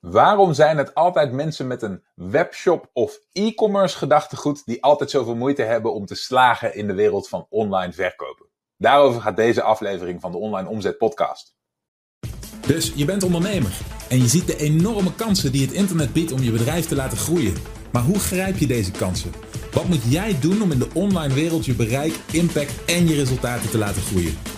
Waarom zijn het altijd mensen met een webshop of e-commerce gedachtegoed die altijd zoveel moeite hebben om te slagen in de wereld van online verkopen? Daarover gaat deze aflevering van de Online Omzet Podcast. Dus je bent ondernemer en je ziet de enorme kansen die het internet biedt om je bedrijf te laten groeien. Maar hoe grijp je deze kansen? Wat moet jij doen om in de online wereld je bereik, impact en je resultaten te laten groeien?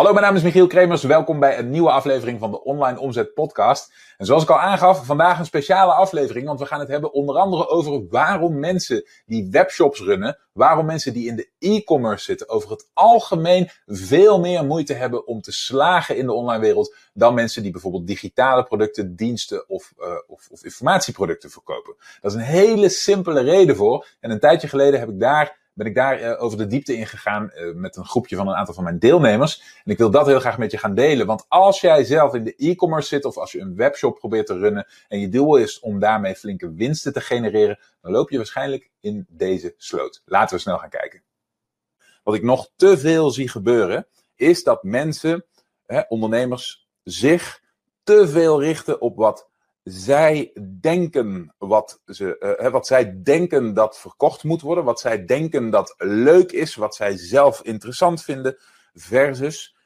Hallo, mijn naam is Michiel Kremers. Welkom bij een nieuwe aflevering van de Online Omzet Podcast. En zoals ik al aangaf, vandaag een speciale aflevering, want we gaan het hebben onder andere over waarom mensen die webshops runnen, waarom mensen die in de e-commerce zitten, over het algemeen veel meer moeite hebben om te slagen in de online wereld dan mensen die bijvoorbeeld digitale producten, diensten of, uh, of, of informatieproducten verkopen. Dat is een hele simpele reden voor. En een tijdje geleden heb ik daar ben ik daar uh, over de diepte in gegaan uh, met een groepje van een aantal van mijn deelnemers. En ik wil dat heel graag met je gaan delen. Want als jij zelf in de e-commerce zit of als je een webshop probeert te runnen en je doel is om daarmee flinke winsten te genereren, dan loop je waarschijnlijk in deze sloot. Laten we snel gaan kijken. Wat ik nog te veel zie gebeuren, is dat mensen, hè, ondernemers, zich te veel richten op wat zij denken wat, ze, uh, wat zij denken dat verkocht moet worden, wat zij denken dat leuk is, wat zij zelf interessant vinden, versus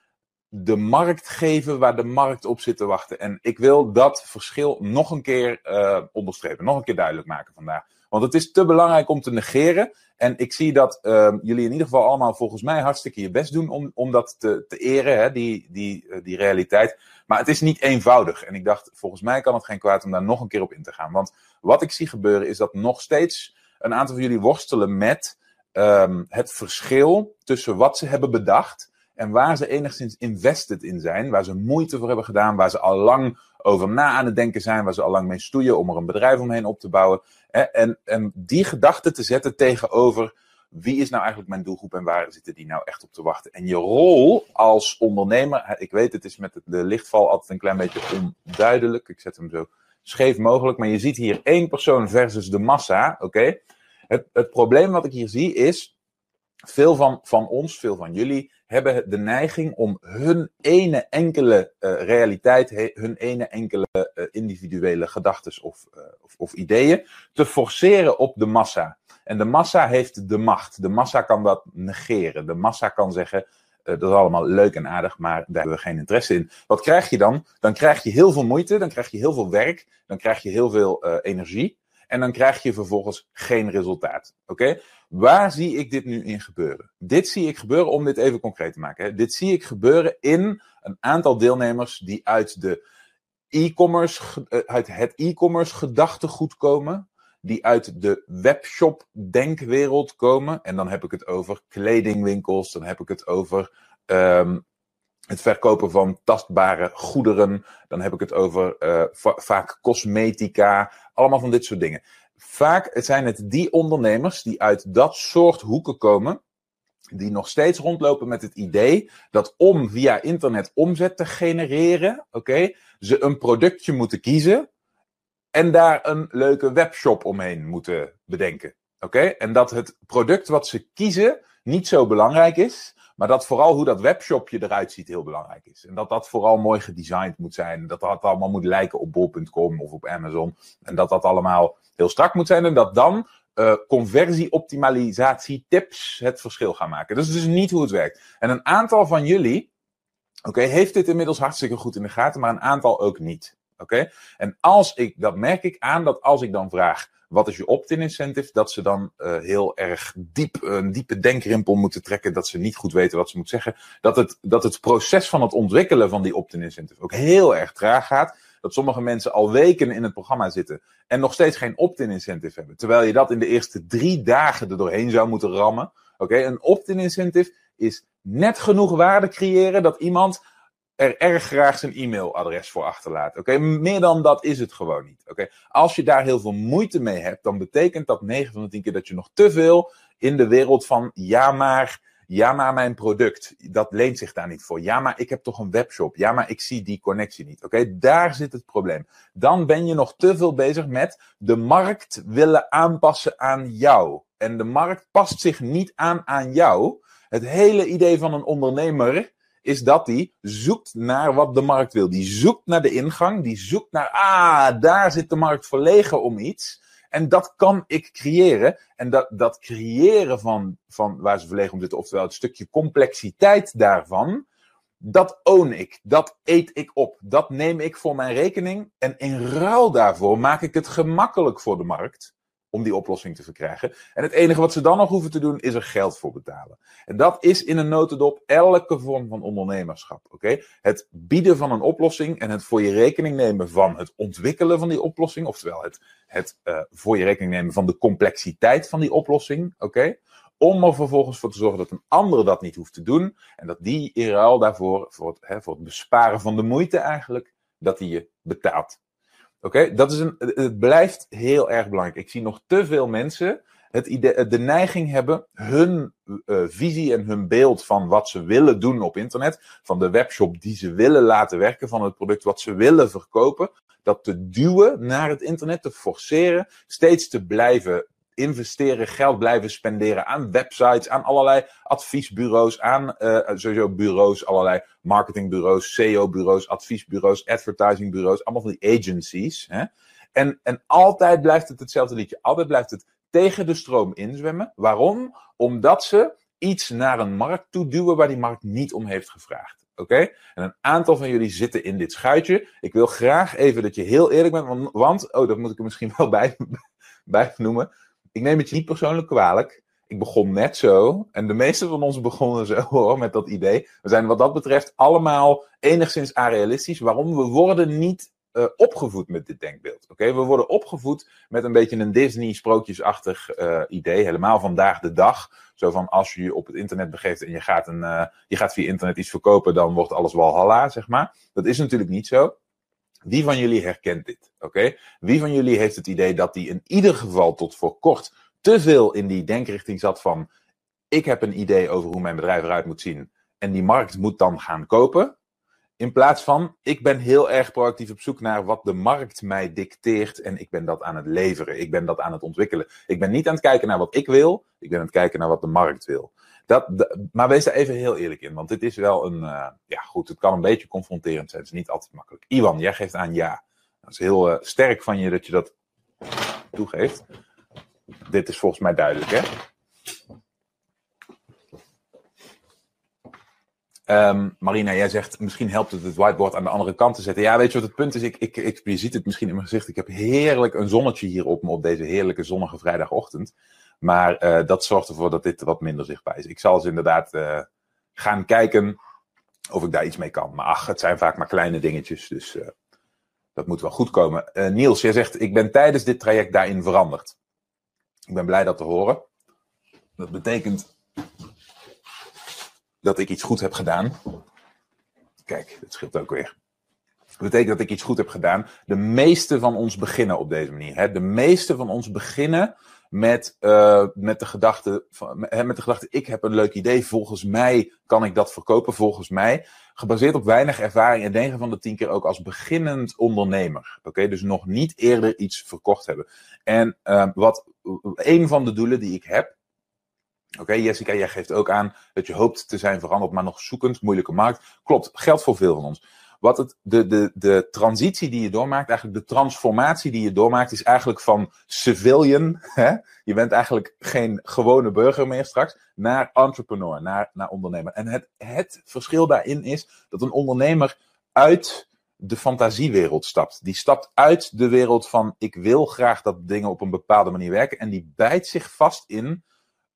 de markt geven waar de markt op zit te wachten. En ik wil dat verschil nog een keer uh, onderstrepen, nog een keer duidelijk maken vandaag. Want het is te belangrijk om te negeren. En ik zie dat uh, jullie in ieder geval allemaal volgens mij hartstikke je best doen om, om dat te, te eren, hè, die, die, uh, die realiteit. Maar het is niet eenvoudig. En ik dacht, volgens mij kan het geen kwaad om daar nog een keer op in te gaan. Want wat ik zie gebeuren is dat nog steeds een aantal van jullie worstelen met um, het verschil tussen wat ze hebben bedacht en waar ze enigszins invested in zijn, waar ze moeite voor hebben gedaan, waar ze al lang over na aan het denken zijn, waar ze al lang mee stoeien om er een bedrijf omheen op te bouwen. En, en die gedachte te zetten tegenover wie is nou eigenlijk mijn doelgroep en waar zitten die nou echt op te wachten? En je rol als ondernemer, ik weet het is met de lichtval altijd een klein beetje onduidelijk. Ik zet hem zo scheef mogelijk, maar je ziet hier één persoon versus de massa, oké? Het, het probleem wat ik hier zie is, veel van, van ons, veel van jullie, hebben de neiging om hun ene enkele uh, realiteit, hun ene enkele uh, individuele gedachten of, uh, of, of ideeën te forceren op de massa. En de massa heeft de macht. De massa kan dat negeren. De massa kan zeggen, dat is allemaal leuk en aardig, maar daar hebben we geen interesse in. Wat krijg je dan? Dan krijg je heel veel moeite, dan krijg je heel veel werk, dan krijg je heel veel energie. En dan krijg je vervolgens geen resultaat. Oké? Waar zie ik dit nu in gebeuren? Dit zie ik gebeuren, om dit even concreet te maken. Hè? Dit zie ik gebeuren in een aantal deelnemers die uit de e-commerce, uit het e-commerce gedachtegoed komen die uit de webshop denkwereld komen. En dan heb ik het over kledingwinkels, dan heb ik het over um, het verkopen van tastbare goederen, dan heb ik het over va vaak cosmetica, allemaal van dit soort dingen. Vaak zijn het die ondernemers die uit dat soort hoeken komen, die nog steeds rondlopen met het idee dat om via internet omzet te genereren, oké, ze een productje moeten kiezen en daar een leuke webshop omheen moeten bedenken. Oké? En dat het product wat ze kiezen niet zo belangrijk is, maar dat vooral hoe dat webshopje eruit ziet heel belangrijk is. En dat dat vooral mooi gedesigned moet zijn. Dat dat allemaal moet lijken op bol.com of op Amazon. En dat dat allemaal heel strak moet zijn. En dat dan uh, conversie-optimalisatie tips het verschil gaan maken. Dat is dus niet hoe het werkt. En een aantal van jullie, oké, heeft dit inmiddels hartstikke goed in de gaten, maar een aantal ook niet. Oké? En als ik, dat merk ik aan dat als ik dan vraag, wat is je opt-in incentive? Dat ze dan uh, heel erg diep, een diepe denkrimpel moeten trekken. Dat ze niet goed weten wat ze moeten zeggen. Dat het, dat het proces van het ontwikkelen van die opt-in incentive ook heel erg traag gaat. Dat sommige mensen al weken in het programma zitten en nog steeds geen opt-in incentive hebben. Terwijl je dat in de eerste drie dagen er doorheen zou moeten rammen. Oké, een opt-in incentive is net genoeg waarde creëren dat iemand er erg graag zijn e-mailadres voor achterlaat. Oké, meer dan dat is het gewoon niet. Oké, als je daar heel veel moeite mee hebt, dan betekent dat 9 van de 10 keer dat je nog te veel in de wereld van ja maar, Ja, maar mijn product, dat leent zich daar niet voor. Ja, maar ik heb toch een webshop. Ja, maar ik zie die connectie niet. Oké, daar zit het probleem. Dan ben je nog te veel bezig met de markt willen aanpassen aan jou. En de markt past zich niet aan aan jou. Het hele idee van een ondernemer is dat die zoekt naar wat de markt wil. Die zoekt naar de ingang, die zoekt naar, ah, daar zit de markt verlegen om iets. En dat kan ik creëren. En dat, dat creëren van, van waar ze verlegen om zitten, oftewel het stukje complexiteit daarvan, dat own ik. Dat eet ik op. Dat neem ik voor mijn rekening. En in ruil daarvoor maak ik het gemakkelijk voor de markt om die oplossing te verkrijgen. En het enige wat ze dan nog hoeven te doen, is er geld voor betalen. En dat is in een notendop elke vorm van ondernemerschap. Oké? Het bieden van een oplossing en het voor je rekening nemen van het ontwikkelen van die oplossing, oftewel het, het uh, voor je rekening nemen van de complexiteit van die oplossing. Oké? Om er vervolgens voor te zorgen dat een ander dat niet hoeft te doen. En dat die in ruil daarvoor, voor het, hè, voor het besparen van de moeite eigenlijk, dat die je betaalt. Oké, dat is een, het blijft heel erg belangrijk. Ik zie nog te veel mensen het idee, de neiging hebben hun uh, visie en hun beeld van wat ze willen doen op internet, van de webshop die ze willen laten werken, van het product wat ze willen verkopen, dat te duwen naar het internet, te forceren, steeds te blijven investeren, geld blijven spenderen aan websites, aan allerlei adviesbureaus, aan uh, sowieso bureaus, allerlei marketingbureaus, SEO-bureaus, adviesbureaus, advertisingbureaus, allemaal van die agencies. Hè? En, en altijd blijft het hetzelfde liedje. Altijd blijft het tegen de stroom inzwemmen. Waarom? Omdat ze iets naar een markt toe duwen waar die markt niet om heeft gevraagd. Oké? En een aantal van jullie zitten in dit schuitje. Ik wil graag even dat je heel eerlijk bent, want, oh, dat moet ik er misschien wel bij, bij noemen ik neem het je niet persoonlijk kwalijk. Ik begon net zo. En de meeste van ons begonnen zo hoor, met dat idee. We zijn wat dat betreft allemaal enigszins arealistisch. Waarom? We worden niet uh, opgevoed met dit denkbeeld. Oké, We worden opgevoed met een beetje een Disney-sprookjesachtig uh, idee. Helemaal vandaag de dag. Zo van als je je op het internet begeeft en je gaat, een, uh, je gaat via internet iets verkopen, dan wordt alles walhalla, zeg maar. Dat is natuurlijk niet zo. Wie van jullie herkent dit? Oké? Wie van jullie heeft het idee dat die in ieder geval tot voor kort te veel in die denkrichting zat van: ik heb een idee over hoe mijn bedrijf eruit moet zien en die markt moet dan gaan kopen? In plaats van, ik ben heel erg proactief op zoek naar wat de markt mij dicteert en ik ben dat aan het leveren. Ik ben dat aan het ontwikkelen. Ik ben niet aan het kijken naar wat ik wil, ik ben aan het kijken naar wat de markt wil. Dat, maar wees daar even heel eerlijk in, want dit is wel een, uh, ja goed, het kan een beetje confronterend zijn. Het is niet altijd makkelijk. Iwan, jij geeft aan ja. Dat is heel uh, sterk van je dat je dat toegeeft. Dit is volgens mij duidelijk, hè? Um, Marina, jij zegt misschien helpt het het whiteboard aan de andere kant te zetten. Ja, weet je wat het punt is? Ik, ik, ik, je ziet het misschien in mijn gezicht. Ik heb heerlijk een zonnetje hier op me op deze heerlijke zonnige vrijdagochtend. Maar uh, dat zorgt ervoor dat dit wat minder zichtbaar is. Ik zal eens inderdaad uh, gaan kijken of ik daar iets mee kan. Maar ach, het zijn vaak maar kleine dingetjes. Dus uh, dat moet wel goed komen. Niels, jij zegt, ik ben tijdens dit traject daarin veranderd. Ik ben blij dat te horen. Dat betekent dat ik iets goed heb gedaan. Kijk, dat scheelt ook weer. Dat betekent dat ik iets goed heb gedaan. De meeste van ons beginnen op deze manier. Hè? De meeste van ons beginnen met, uh, met, de gedachte, met de gedachte, ik heb een leuk idee, volgens mij kan ik dat verkopen, volgens mij. Gebaseerd op weinig ervaring en 9 van de 10 keer ook als beginnend ondernemer. Oké, dus nog niet eerder iets verkocht hebben. En uh, wat een van de doelen die ik heb, Oké, Jessica, jij geeft ook aan dat je hoopt te zijn veranderd, maar nog zoekend, moeilijke markt. Klopt, geldt voor veel van ons. Wat het, de, de, de transitie die je doormaakt, eigenlijk de transformatie die je doormaakt, is eigenlijk van civilian, hè? je bent eigenlijk geen gewone burger meer straks, naar entrepreneur, naar, naar ondernemer. En het, het verschil daarin is dat een ondernemer uit de fantasiewereld stapt. Die stapt uit de wereld van ik wil graag dat dingen op een bepaalde manier werken en die bijt zich vast in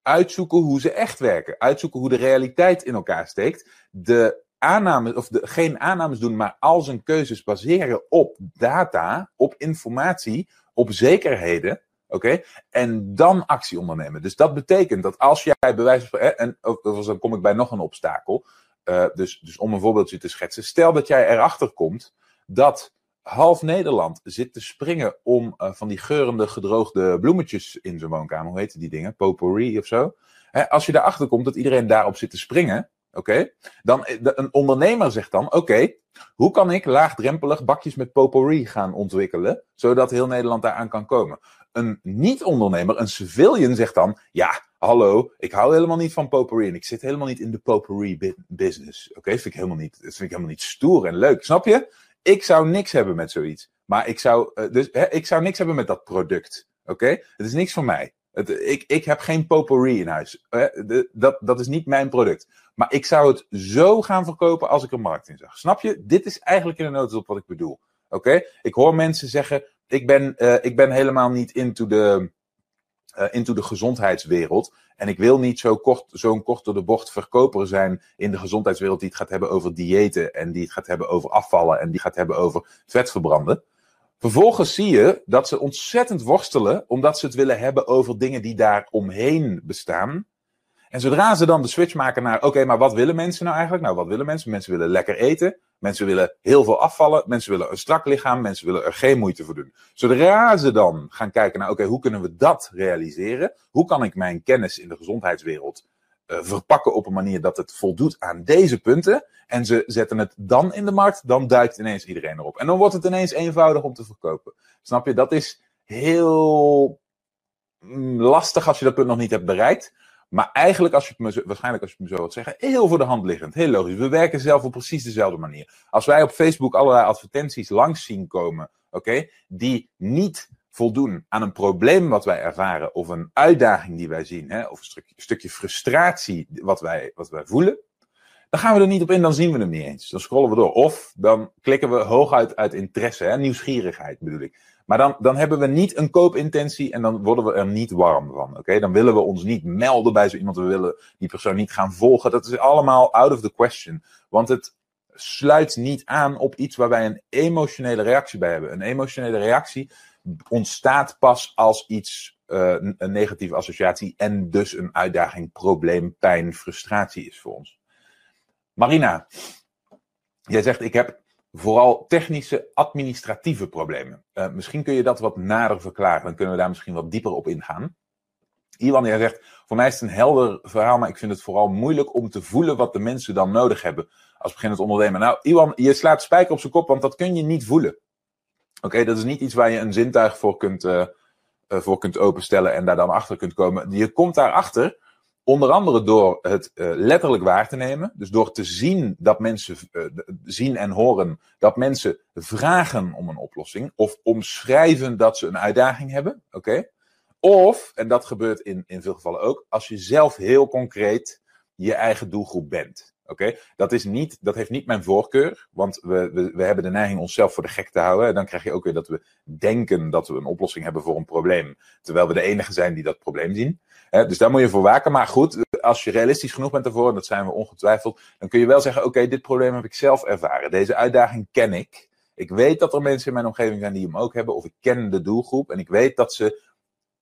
uitzoeken hoe ze echt werken. Uitzoeken hoe de realiteit in elkaar steekt. De aannames, of de, geen aannames doen, maar al zijn keuzes baseren op data, op informatie, op zekerheden. Oké? En dan actie ondernemen. Dus dat betekent dat als jij bewijs. En of, dan kom ik bij nog een obstakel. Uh, dus, dus om een voorbeeldje te schetsen. Stel dat jij erachter komt dat half Nederland zit te springen om uh, van die geurende gedroogde bloemetjes in zijn woonkamer. Hoe heet die dingen? Potpourri of zo. Hè, als je erachter komt dat iedereen daarop zit te springen, oké, dan een ondernemer zegt dan, oké, hoe kan ik laagdrempelig bakjes met potpourri gaan ontwikkelen, zodat heel Nederland daaraan kan komen? Een niet-ondernemer, een civilian, zegt dan, ja, hallo, ik hou helemaal niet van potpourri en ik zit helemaal niet in de potpourri business. Oké, vind ik helemaal niet, dat vind ik helemaal niet stoer en leuk, snap je? Ik zou niks hebben met zoiets. Maar ik zou, uh, dus, hè, ik zou niks hebben met dat product. Oké? Het is niks voor mij. Ik, ik heb geen potpourri in huis. De, dat, dat is niet mijn product. Maar ik zou het zo gaan verkopen als ik een markt in zag. Snap je? Dit is eigenlijk in een notendop wat ik bedoel. Oké? Ik hoor mensen zeggen: ik ben, uh, ik ben helemaal niet into de, uh, into de gezondheidswereld. En ik wil niet zo kort, zo'n kort door de bocht verkoper zijn in de gezondheidswereld die het gaat hebben over diëten. En die het gaat hebben over afvallen. En die gaat hebben over vet verbranden. Vervolgens zie je dat ze ontzettend worstelen, omdat ze het willen hebben over dingen die daar omheen bestaan. En zodra ze dan de switch maken naar, oké, maar wat willen mensen nou eigenlijk? Nou, wat willen mensen? Mensen willen lekker eten. Mensen willen heel veel afvallen. Mensen willen een strak lichaam. Mensen willen er geen moeite voor doen. Zodra ze dan gaan kijken naar, oké, hoe kunnen we dat realiseren? Hoe kan ik mijn kennis in de gezondheidswereld verpakken op een manier dat het voldoet aan deze punten? En ze zetten het dan in de markt, dan duikt ineens iedereen erop. En dan wordt het ineens eenvoudig om te verkopen. Snap je? Dat is heel mm, lastig als je dat punt nog niet hebt bereikt. Maar eigenlijk, als je het me zo, waarschijnlijk als je het me zo wilt zeggen, heel voor de hand liggend. Heel logisch. We werken zelf op precies dezelfde manier. Als wij op Facebook allerlei advertenties langs zien komen, oké, die niet voldoen aan een probleem wat wij ervaren, of een uitdaging die wij zien, hè, of een stukje, stukje frustratie wat wij, wat wij voelen, dan gaan we er niet op in, dan zien we hem niet eens. Dan scrollen we door. Of dan klikken we hooguit uit interesse, hè, nieuwsgierigheid bedoel ik. Maar dan, dan hebben we niet een koopintentie en dan worden we er niet warm van. Oké, Dan willen we ons niet melden bij zo iemand. We willen die persoon niet gaan volgen. Dat is allemaal out of the question. Want het sluit niet aan op iets waar wij een emotionele reactie bij hebben. Een emotionele reactie ontstaat pas als iets uh, een negatieve associatie en dus een uitdaging, probleem, pijn, frustratie is voor ons. Marina, jij zegt ik heb vooral technische, administratieve problemen. Uh, misschien kun je dat wat nader verklaren. Dan kunnen we daar misschien wat dieper op ingaan. Iwan, jij zegt, voor mij is het een helder verhaal, maar ik vind het vooral moeilijk om te voelen wat de mensen dan nodig hebben als beginnend ondernemer. Nou, Iwan, je slaat spijker op zijn kop, want dat kun je niet voelen. Oké, dat is niet iets waar je een zintuig voor kunt, uh, voor kunt openstellen en daar dan achter kunt komen. Je komt daarachter Onder andere door het uh, letterlijk waar te nemen. Dus door te zien dat mensen zien en horen dat mensen vragen om een oplossing. Of omschrijven dat ze een uitdaging hebben. Oké. Okay? Of, en dat gebeurt in, in veel gevallen ook, als je zelf heel concreet je eigen doelgroep bent. Oké, dat, is niet, dat heeft niet mijn voorkeur, want we, we, we hebben de neiging onszelf voor de gek te houden. En dan krijg je ook weer dat we denken dat we een oplossing hebben voor een probleem, terwijl we de enige zijn die dat probleem zien. Dus daar moet je voor waken. Maar goed, als je realistisch genoeg bent ervoor, en dat zijn we ongetwijfeld, dan kun je wel zeggen: Oké, dit probleem heb ik zelf ervaren. Deze uitdaging ken ik. Ik weet dat er mensen in mijn omgeving zijn die hem ook hebben, of ik ken de doelgroep en ik weet dat ze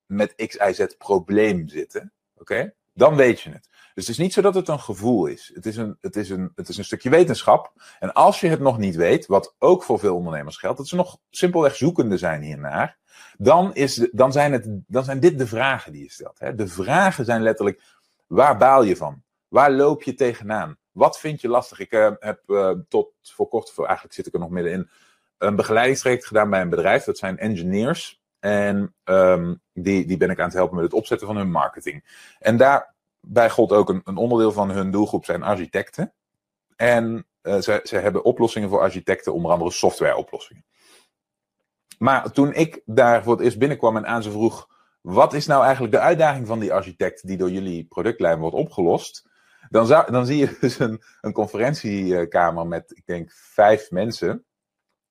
met X, Y, Z probleem zitten. Oké, dan weet je het. Dus het is niet zo dat het een gevoel is. Het is een, het, is een, het is een stukje wetenschap. En als je het nog niet weet, wat ook voor veel ondernemers geldt, dat ze nog simpelweg zoekende zijn hiernaar, dan, is, dan, zijn, het, dan zijn dit de vragen die je stelt. Hè? De vragen zijn letterlijk, waar baal je van? Waar loop je tegenaan? Wat vind je lastig? Ik uh, heb uh, tot voor kort, voor, eigenlijk zit ik er nog middenin, een begeleidingstraject gedaan bij een bedrijf. Dat zijn engineers. En um, die, die ben ik aan het helpen met het opzetten van hun marketing. En daar bij God ook een, een, onderdeel van hun doelgroep zijn architecten. En uh, ze, ze hebben oplossingen voor architecten, onder andere softwareoplossingen. Maar toen ik daar voor het eerst binnenkwam en aan ze vroeg: wat is nou eigenlijk de uitdaging van die architect die door jullie productlijn wordt opgelost? Dan, dan zie je dus een, een conferentiekamer met, ik denk, vijf mensen.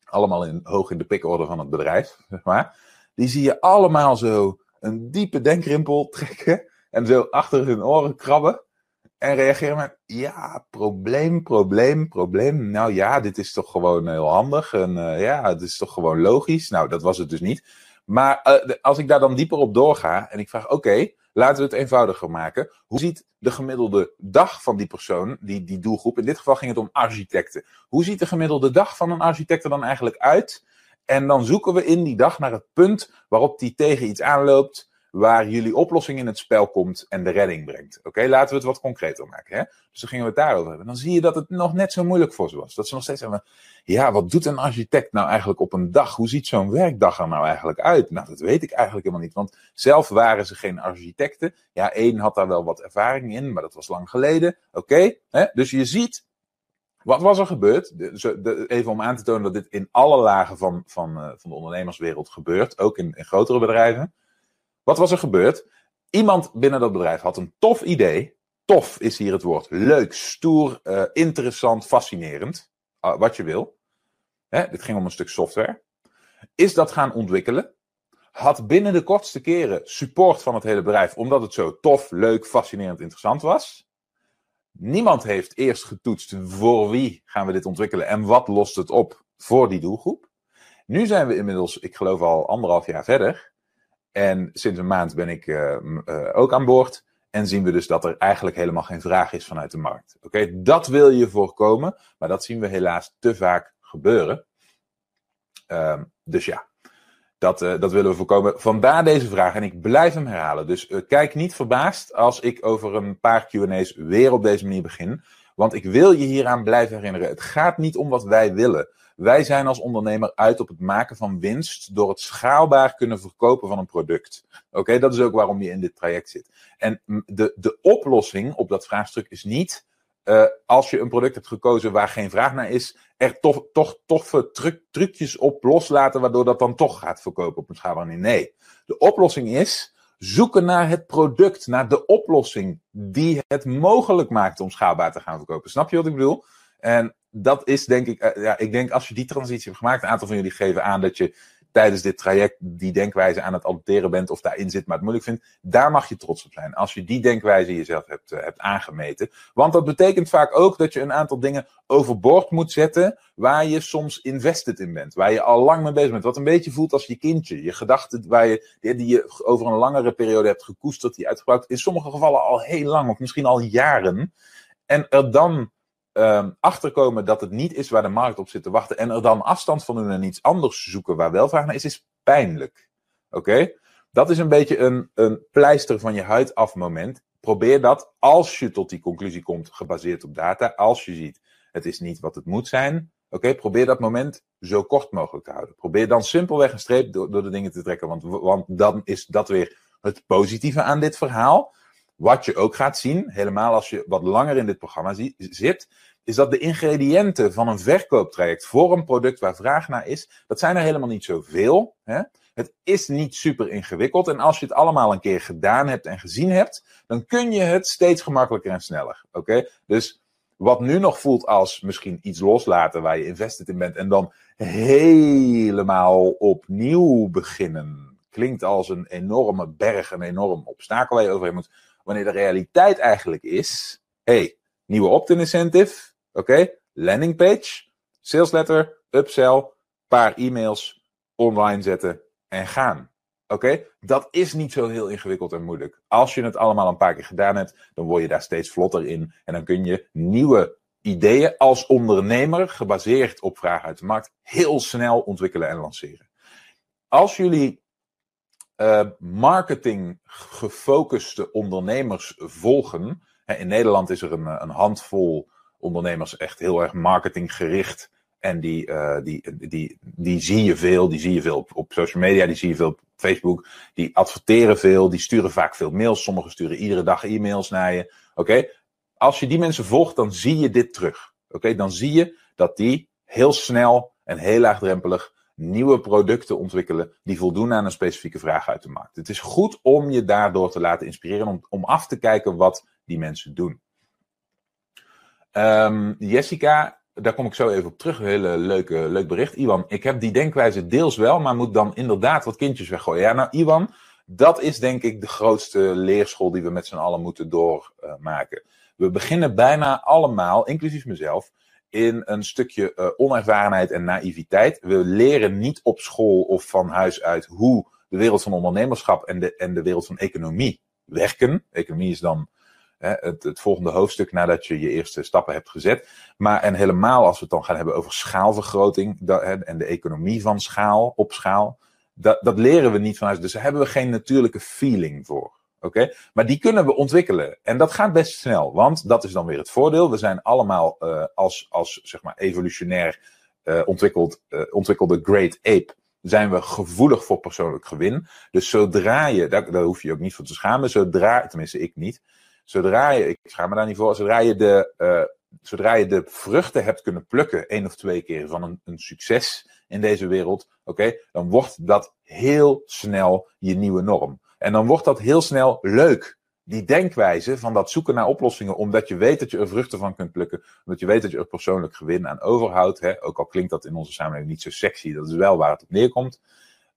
Allemaal in, hoog in de pikorde van het bedrijf, zeg maar. Die zie je allemaal zo een diepe denkrimpel trekken. En zo achter hun oren krabben. En reageren met, ja, probleem, probleem, probleem. Nou ja, dit is toch gewoon heel handig. En uh, ja, het is toch gewoon logisch. Nou, dat was het dus niet. Maar uh, als ik daar dan dieper op doorga en ik vraag, oké, laten we het eenvoudiger maken. Hoe ziet de gemiddelde dag van die persoon, die, die doelgroep, in dit geval ging het om architecten. Hoe ziet de gemiddelde dag van een architect er dan eigenlijk uit? En dan zoeken we in die dag naar het punt waarop die tegen iets aanloopt, waar jullie oplossing in het spel komt en de redding brengt. Oké, laten we het wat concreter maken. Hè? Dus dan gingen we het daarover hebben. Dan zie je dat het nog net zo moeilijk voor ze was. Dat ze nog steeds hebben, ja, wat doet een architect nou eigenlijk op een dag? Hoe ziet zo'n werkdag er nou eigenlijk uit? Nou, dat weet ik eigenlijk helemaal niet, want zelf waren ze geen architecten. Ja, één had daar wel wat ervaring in, maar dat was lang geleden. Oké, dus je ziet wat was er gebeurd? Even om aan te tonen dat dit in alle lagen van, van, uh, van de ondernemerswereld gebeurt, ook in, in grotere bedrijven. Wat was er gebeurd? Iemand binnen dat bedrijf had een tof idee. Tof is hier het woord. Leuk, stoer, uh, interessant, fascinerend. Uh, wat je wil. Hè, dit ging om een stuk software. Is dat gaan ontwikkelen. Had binnen de kortste keren support van het hele bedrijf, omdat het zo tof, leuk, fascinerend, interessant was. Niemand heeft eerst getoetst voor wie gaan we dit ontwikkelen en wat lost het op voor die doelgroep. Nu zijn we inmiddels, ik geloof al anderhalf jaar verder. En sinds een maand ben ik uh, uh, ook aan boord. En zien we dus dat er eigenlijk helemaal geen vraag is vanuit de markt. Oké, dat wil je voorkomen, maar dat zien we helaas te vaak gebeuren. Uh, dus ja, dat, uh, dat willen we voorkomen. Vandaar deze vraag en ik blijf hem herhalen. Dus kijk niet verbaasd als ik over een paar QA's weer op deze manier begin. Want ik wil je hieraan blijven herinneren. Het gaat niet om wat wij willen. Wij zijn als ondernemer uit op het maken van winst door het schaalbaar kunnen verkopen van een product. Oké, dat is ook waarom je in dit traject zit. En de, de oplossing op dat vraagstuk is niet uh, als je een product hebt gekozen waar geen vraag naar is, er toch, toch, toch truc, trucjes op loslaten, waardoor dat dan toch gaat verkopen op een schaalbare manier. Nee, de oplossing is zoeken naar het product, naar de oplossing die het mogelijk maakt om schaalbaar te gaan verkopen. Snap je wat ik bedoel? En dat is denk ik, uh, ja, ik denk als je die transitie hebt gemaakt, een aantal van jullie geven aan dat je tijdens dit traject die denkwijze aan het adopteren bent of daarin zit, maar het moeilijk vindt, daar mag je trots op zijn. Als je die denkwijze jezelf hebt, uh, hebt aangemeten. Want dat betekent vaak ook dat je een aantal dingen overboord moet zetten waar je soms invested in bent, waar je al lang mee bezig bent. Wat een beetje voelt als je kindje. Je gedachten waar je, die je over een langere periode hebt gekoesterd, die uitgebruikt, in sommige gevallen al heel lang of misschien al jaren. En er dan um, achterkomen dat het niet is waar de markt op zit te wachten en er dan afstand van doen en iets anders zoeken waar wel vraag naar is, is pijnlijk. Oké? Dat is een beetje een, een pleister van je huid af moment. Probeer dat als je tot die conclusie komt, gebaseerd op data. Als je ziet, het is niet wat het moet zijn. Oké, probeer dat moment zo kort mogelijk te houden. Probeer dan simpelweg een streep door, door de dingen te trekken. Want, want dan is dat weer het positieve aan dit verhaal. Wat je ook gaat zien, helemaal als je wat langer in dit programma zit, is dat de ingrediënten van een verkooptraject voor een product waar vraag naar is, dat zijn er helemaal niet zoveel. Hè? Het is niet super ingewikkeld. En als je het allemaal een keer gedaan hebt en gezien hebt, dan kun je het steeds gemakkelijker en sneller. Oké? Dus wat nu nog voelt als misschien iets loslaten waar je invested in bent en dan helemaal opnieuw beginnen. Klinkt als een enorme berg, een enorm obstakel waar je overheen moet. Wanneer de realiteit eigenlijk is: hey, nieuwe opt-in incentive, oké, okay, landing page, sales letter, upsell, paar e-mails, online zetten en gaan. Oké, dat is niet zo heel ingewikkeld en moeilijk. Als je het allemaal een paar keer gedaan hebt, dan word je daar steeds vlotter in en dan kun je nieuwe ideeën als ondernemer, gebaseerd op vragen uit de markt, heel snel ontwikkelen en lanceren. Als jullie uh, marketing gefocuste ondernemers volgen. In Nederland is er een, een, handvol ondernemers echt heel erg marketinggericht. En die, uh, die, die, die zie je veel. Die zie je veel op, op, social media, die zie je veel op Facebook. Die adverteren veel, die sturen vaak veel mails. Sommigen sturen iedere dag e-mails naar je. Oké, als je die mensen volgt, dan zie je dit terug. Oké, dan zie je dat die heel snel en heel laagdrempelig nieuwe producten ontwikkelen die voldoen aan een specifieke vraag uit de markt. Het is goed om je daardoor te laten inspireren, om, om af te kijken wat die mensen doen. Um, Jessica, daar kom ik zo even op terug. Hele leuke, leuk bericht. Iwan, ik heb die denkwijze deels wel, maar moet dan inderdaad wat kindjes weggooien. Ja, nou, Iwan, dat is denk ik de grootste leerschool die we met z'n allen moeten doormaken. we beginnen bijna allemaal, inclusief mezelf, in een stukje uh, onervarenheid en naïviteit. We leren niet op school of van huis uit hoe de wereld van ondernemerschap en de, en de wereld van economie werken. Economie is dan hè, het, het, volgende hoofdstuk nadat je je eerste stappen hebt gezet. Maar en helemaal als we het dan gaan hebben over schaalvergroting hè, en de economie van schaal op schaal. Dat, dat leren we niet vanuit. Dus daar hebben we geen natuurlijke feeling voor. Oké? Maar die kunnen we ontwikkelen. En dat gaat best snel. Want dat is dan weer het voordeel. We zijn allemaal uh, als, als zeg maar evolutionair uh, ontwikkeld, uh, ontwikkelde great ape. Zijn we gevoelig voor persoonlijk gewin. Dus zodra je, daar, hoef je ook niet voor te schamen. Zodra, tenminste ik niet. Zodra je, ik schaam me daar niet voor. Zodra je de, zodra je de vruchten hebt kunnen plukken, één of twee keer van een, een succes in deze wereld, oké, dan wordt dat heel snel je nieuwe norm. En dan wordt dat heel snel leuk. Die denkwijze van dat zoeken naar oplossingen, omdat je weet dat je er vruchten van kunt plukken, omdat je weet dat je er persoonlijk gewin aan overhoudt, hè, ook al klinkt dat in onze samenleving niet zo sexy, dat is wel waar het op neerkomt,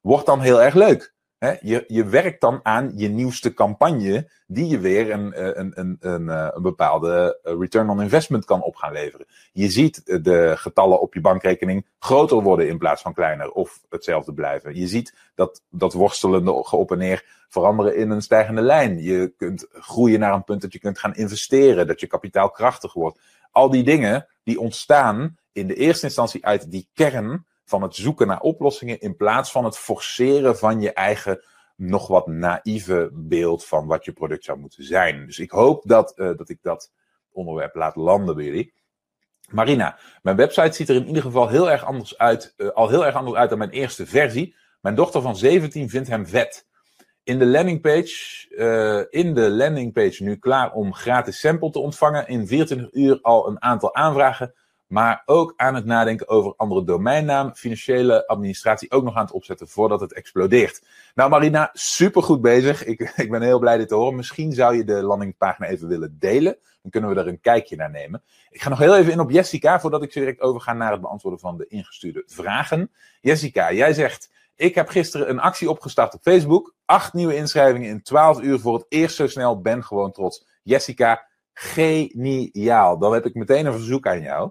wordt dan heel erg leuk. Je, je werkt dan aan je nieuwste campagne, die je weer een, eh, een, een, een, eh, een bepaalde eh, return on investment kan op gaan leveren. Je ziet de getallen op je bankrekening groter worden in plaats van kleiner of hetzelfde blijven. Je ziet dat, dat worstelende op en neer veranderen in een stijgende lijn. Je kunt groeien naar een punt dat je kunt gaan investeren, dat je kapitaal krachtig wordt. Al die dingen die ontstaan in de eerste instantie uit die kern van het zoeken naar oplossingen in plaats van het forceren van je eigen nog wat naïeve beeld van wat je product zou moeten zijn. Dus ik hoop dat, uh, dat ik dat onderwerp laat landen bij jullie. Marina, mijn website ziet er in ieder geval heel erg anders uit, uh, al heel erg anders uit dan mijn eerste versie. Mijn dochter van 17 vindt hem vet. In de landingpage, uh, in de landingpage nu klaar om gratis sample te ontvangen. In 24 uur al een aantal aanvragen maar ook aan het nadenken over andere domeinnaam, financiële administratie ook nog aan het opzetten voordat het explodeert. Nou Marina, supergoed bezig. Ik, ik ben heel blij dit te horen. Misschien zou je de landingpagina even willen delen. Dan kunnen we er een kijkje naar nemen. Ik ga nog heel even in op Jessica, voordat ik direct overga naar het beantwoorden van de ingestuurde vragen. Jessica, jij zegt, ik heb gisteren een actie opgestart op Facebook. Acht nieuwe inschrijvingen in 12 uur voor het eerst zo snel. Ben gewoon trots. Jessica, geniaal. Dan heb ik meteen een verzoek aan jou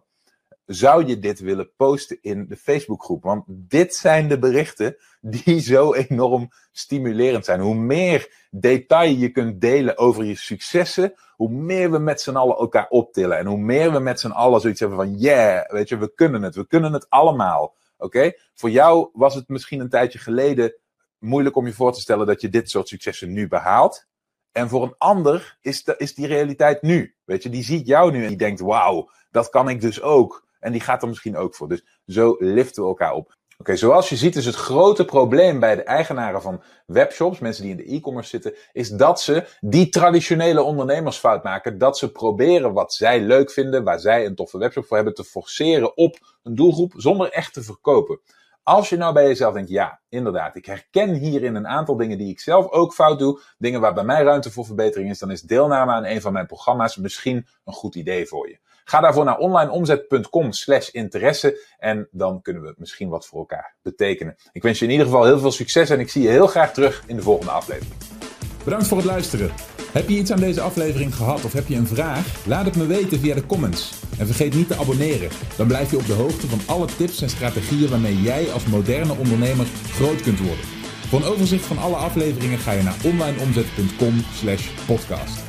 zou je dit willen posten in de Facebookgroep? Want dit zijn de berichten die zo enorm stimulerend zijn. Hoe meer detail je kunt delen over je successen, hoe meer we met z'n allen elkaar optillen. En hoe meer we met z'n allen zoiets hebben van, yeah, weet je, we kunnen het. We kunnen het allemaal. Oké? Voor jou was het misschien een tijdje geleden moeilijk om je voor te stellen dat je dit soort successen nu behaalt. En voor een ander is, de, is die realiteit nu. Weet je, die ziet jou nu en die denkt, wauw, dat kan ik dus ook. En die gaat er misschien ook voor. Dus zo liften we elkaar op. Oké, zoals je ziet is het grote probleem bij de eigenaren van webshops, mensen die in de e-commerce zitten, is dat ze die traditionele ondernemersfout maken. Dat ze proberen wat zij leuk vinden, waar zij een toffe webshop voor hebben, te forceren op een doelgroep zonder echt te verkopen. Als je nou bij jezelf denkt, ja, inderdaad, ik herken hierin een aantal dingen die ik zelf ook fout doe, dingen waar bij mij ruimte voor verbetering is, dan is deelname aan een van mijn programma's misschien een goed idee voor je. Ga daarvoor naar onlineomzet.com slash interesse en dan kunnen we misschien wat voor elkaar betekenen. Ik wens je in ieder geval heel veel succes en ik zie je heel graag terug in de volgende aflevering. Bedankt voor het luisteren. Heb je iets aan deze aflevering gehad of heb je een vraag? Laat het me weten via de comments. En vergeet niet te abonneren. Dan blijf je op de hoogte van alle tips en strategieën waarmee jij als moderne ondernemer groot kunt worden. Voor een overzicht van alle afleveringen ga je naar onlineomzet.com/podcast.